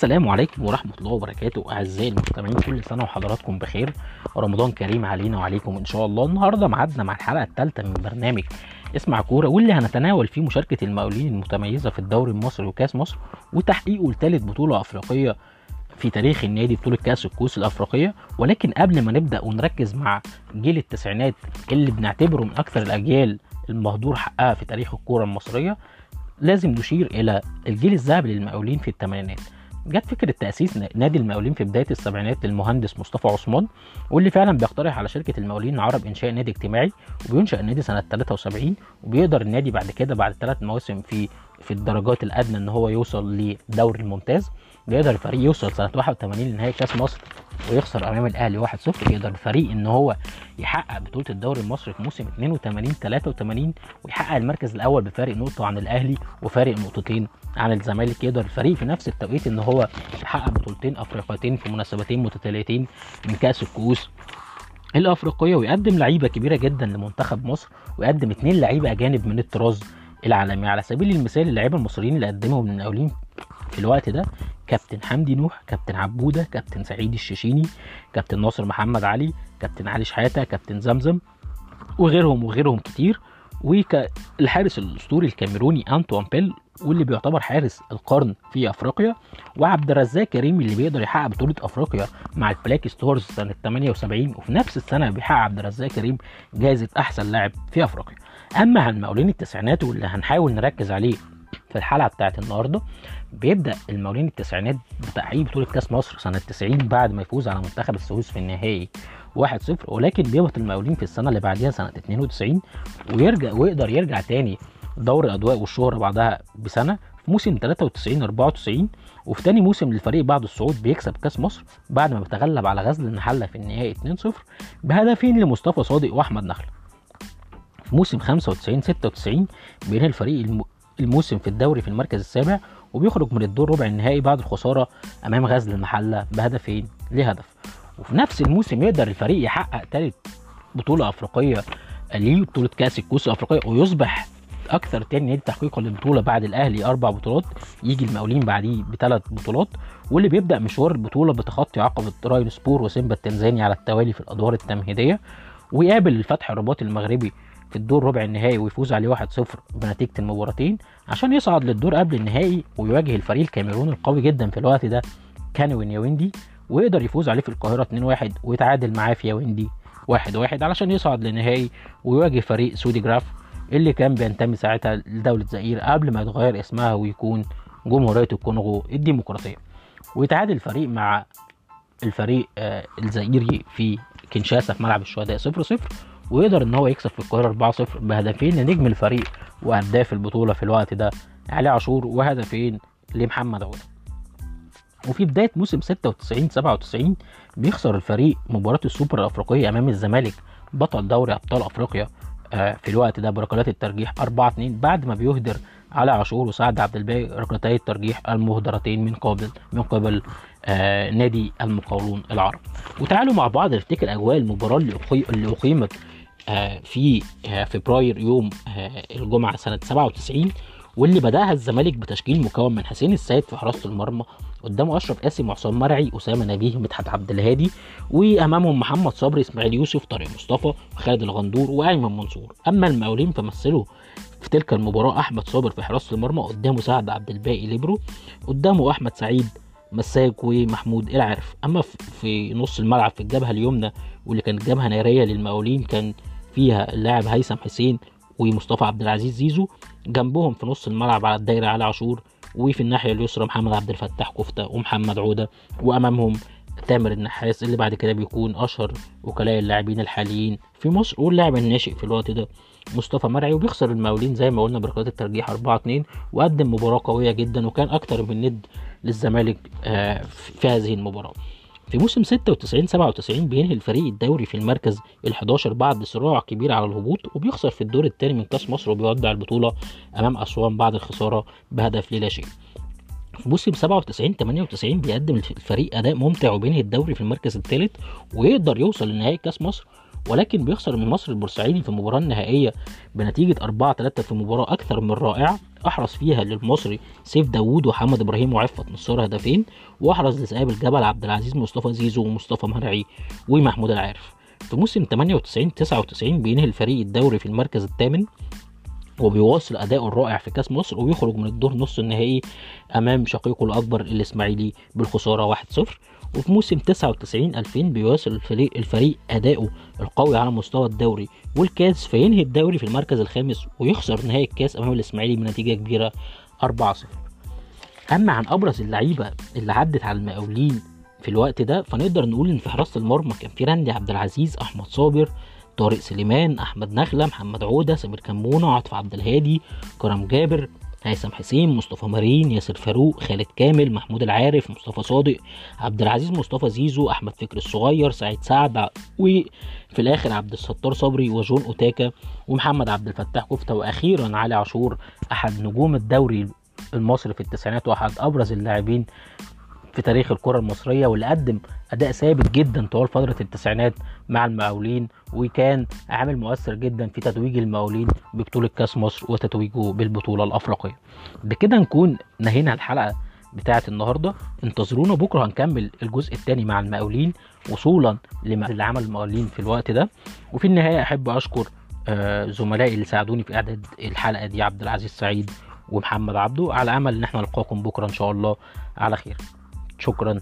السلام عليكم ورحمة الله وبركاته أعزائي المستمعين كل سنة وحضراتكم بخير. رمضان كريم علينا وعليكم إن شاء الله. النهاردة معادنا مع الحلقة الثالثة من برنامج اسمع كورة واللي هنتناول فيه مشاركة المقاولين المتميزة في الدوري المصري وكأس مصر وتحقيقه لثالث بطولة أفريقية في تاريخ النادي بطولة كأس الكؤوس الأفريقية. ولكن قبل ما نبدأ ونركز مع جيل التسعينات اللي بنعتبره من أكثر الأجيال المهدور حقها في تاريخ الكورة المصرية لازم نشير إلى الجيل الذهبي للمقاولين في الثمانينات. جت فكرة تأسيس نادي المقاولين في بداية السبعينات للمهندس مصطفى عثمان واللي فعلا بيقترح على شركة المقاولين العرب إنشاء نادي اجتماعي وبينشأ النادي سنة 73 وبيقدر النادي بعد كده بعد ثلاث مواسم في في الدرجات الأدنى إن هو يوصل للدوري الممتاز بيقدر الفريق يوصل سنة 81 لنهائي كأس مصر. ويخسر أمام الأهلي 1-0 يقدر الفريق إن هو يحقق بطولة الدوري المصري في موسم 82 83 ويحقق المركز الأول بفارق نقطة عن الأهلي وفارق نقطتين عن الزمالك. يقدر الفريق في نفس التوقيت إن هو يحقق بطولتين أفريقيتين في مناسبتين متتاليتين من كأس الكؤوس الأفريقية ويقدم لعيبة كبيرة جدا لمنتخب مصر ويقدم اثنين لعيبة أجانب من الطراز العالمي. على سبيل المثال اللعيبة المصريين اللي قدمهم المقاولين في الوقت ده كابتن حمدي نوح كابتن عبودة كابتن سعيد الششيني كابتن ناصر محمد علي كابتن علي شحاتة كابتن زمزم وغيرهم وغيرهم كتير. والحارس الأسطوري الكاميروني انطوان بيل واللي بيعتبر حارس القرن في أفريقيا. وعبد الرزاق كريم اللي بيقدر يحقق بطولة أفريقيا مع ال Black Stars سنة 78 وفي نفس السنة بيحقق عبد الرزاق كريم جائزة أحسن لاعب في أفريقيا. أما عن مقاولين التسعينات واللي هنحاول نركز عليه في الحلقة بتاعت النهارده بيبدأ المقاولين التسعينات بتحقيق بطولة كأس مصر سنة 90 بعد ما يفوز على منتخب السويس في النهائي 1-0 ولكن بيهبط المقاولين في السنة اللي بعديها سنة 92 ويرجع ويقدر يرجع تاني دوري الاضواء والشهرة بعدها بسنة في موسم 93 94 وفي تاني موسم للفريق بعد الصعود بيكسب كأس مصر بعد ما بيتغلب على غزل المحلة في النهائي 2-0 بهدفين لمصطفى صادق وأحمد نخله في موسم 95 96 بينهي الفريق الموسم في الدوري في المركز السابع وبيخرج من الدور ربع النهائي بعد الخسارة أمام غزل المحلة بهدفين لهدف. وفي نفس الموسم يقدر الفريق يحقق ثالث بطولة أفريقية ليه بطولة كأس الكؤوس الأفريقية ويصبح أكثر تاني نادي تحقيقا للبطولة بعد الأهلي أربع بطولات يجي المقاولين بعديه بثلاث بطولات واللي بيبدأ مشوار البطولة بتخطي عقبة راين سبور وسيمبا التنزاني على التوالي في الأدوار التمهيدية ويقابل الفتح الرباطي المغربي في الدور ربع النهائي ويفوز عليه 1-0 بنتيجة المباراتين عشان يصعد للدور قبل النهائي ويواجه الفريق الكاميروني القوي جدا في الوقت ده كانون ياوندي ويقدر يفوز عليه في القاهرة 2-1 ويتعادل معاه في ياوندي 1-1 علشان يصعد للنهائي ويواجه فريق سوديجراف اللي كان بينتمي ساعتها لدولة زائير قبل ما يتغير اسمها ويكون جمهورية الكونغو الديمقراطية. ويتعادل الفريق مع الفريق آه الزائيري في كينشاسا في ملعب الشهداء 0-0 ويقدر إن هو يكسب في القاهرة 4-0 بهدفين لنجم الفريق وهداف البطولة في الوقت ده. علي عاشور وهدفين لمحمد عودة وفي بداية موسم 96 97 بيخسر الفريق مباراة السوبر الأفريقية أمام الزمالك بطل دوري أبطال أفريقيا في الوقت ده بركلات الترجيح 4 2 بعد ما بيهدر على عاشور وسعد عبد الباقي ركلتي الترجيح المهدرتين من قبل من قبل آه نادي المقاولون العرب. وتعالوا مع بعض نفتكر أجواء المباراة اللي اللي أقيمت آه في آه فبراير يوم آه الجمعة سنة 97 واللي بدأها الزمالك بتشكيل مكون من حسين السيد في حراسة المرمى قدامه أشرف قاسم وحسام مرعي أسامة نبيه مدحت عبد الهادي وأمامهم محمد صبري إسماعيل يوسف طارق مصطفى خالد الغندور وأيمن منصور. أما المقاولين فمثلوا في تلك المباراة أحمد صابر في حراسة المرمى قدامه سعد عبد الباقي ليبرو قدامه أحمد سعيد مساك ومحمود العارف. أما في نص الملعب في الجبهة اليمنى واللي كانت جبهة نارية للمقاولين كان فيها اللاعب هيثم حسين ومصطفى عبد العزيز زيزو جنبهم في نص الملعب على الدايرة علي عاشور وفي الناحية اليسرى محمد عبد الفتاح كفتة ومحمد عودة وأمامهم تامر النحاس اللي بعد كده بيكون أشهر وكلاء اللاعبين الحاليين في مصر واللاعب الناشئ في الوقت ده مصطفى مرعي وبيخسر المقاولين زي ما قلنا بركلات الترجيح 4 2 وقدم مباراة قوية جدا وكان أكتر من ند للزمالك في هذه المباراة. في موسم 96 97 بينهي الفريق الدوري في المركز ال11 بعد صراع كبير على الهبوط وبيخسر في الدور الثاني من كأس مصر وبيودع البطولة أمام أسوان بعد الخسارة بهدف للا شيء. في موسم 97 98 بيقدم الفريق أداء ممتع وبينهي الدوري في المركز الثالث ويقدر يوصل لنهائي كأس مصر ولكن بيخسر من مصر البورسعيدي في المباراه النهائيه بنتيجة 4 3 في مباراة أكثر من رائعة احرز فيها للمصري سيف داوود وحمد إبراهيم وعفت نصار هدفين واحرز لذئاب الجبل عبد العزيز مصطفى زيزو ومصطفى مرعي ومحمود العارف. في موسم 98 99 بينهي الفريق الدوري في المركز الثامن وبيواصل أداؤه الرائع في كأس مصر ويخرج من الدور نص النهائي أمام شقيقه الأكبر الإسماعيلي بالخسارة 1-0 وفي موسم 99 2000 بيواصل الفريق الفريق أداؤه القوي على مستوى الدوري والكاس فينهي الدوري في المركز الخامس ويخسر نهائي الكاس أمام الإسماعيلي بنتيجة كبيرة 4-0 أما عن أبرز اللعيبة اللي عدت على المقاولين في الوقت ده فنقدر نقول إن في حراسة المرمى كان في راندي عبد العزيز أحمد صابر طارق سليمان أحمد نخلة محمد عودة سمير كمونة عاطف عبد الهادي كرم جابر هيثم حسين مصطفى مارين ياسر فاروق خالد كامل محمود العارف مصطفى صادق عبد العزيز مصطفى زيزو أحمد فكر الصغير سعيد سعد وفي الآخر عبد الستار صبري وجون أوتاكا ومحمد عبد الفتاح كفتة وأخيرا علي عاشور أحد نجوم الدوري المصري في التسعينات وأحد أبرز اللاعبين في تاريخ الكرة المصرية واللي قدم أداء ثابت جدا طوال فترة التسعينات مع المقاولين وكان عامل مؤثر جدا في تتويج المقاولين ببطولة كأس مصر وتتويجه بالبطولة الأفريقية. بكده نكون نهينا الحلقة بتاعة النهاردة. انتظرونا بكرة هنكمل الجزء الثاني مع المقاولين وصولا اللي عمل المقاولين في الوقت ده. وفي النهاية أحب أشكر زملائي اللي ساعدوني في إعداد الحلقة دي عبد العزيز سعيد ومحمد عبده. على أمل إن إحنا نلقاكم بكرة إن شاء الله. على خير. shukran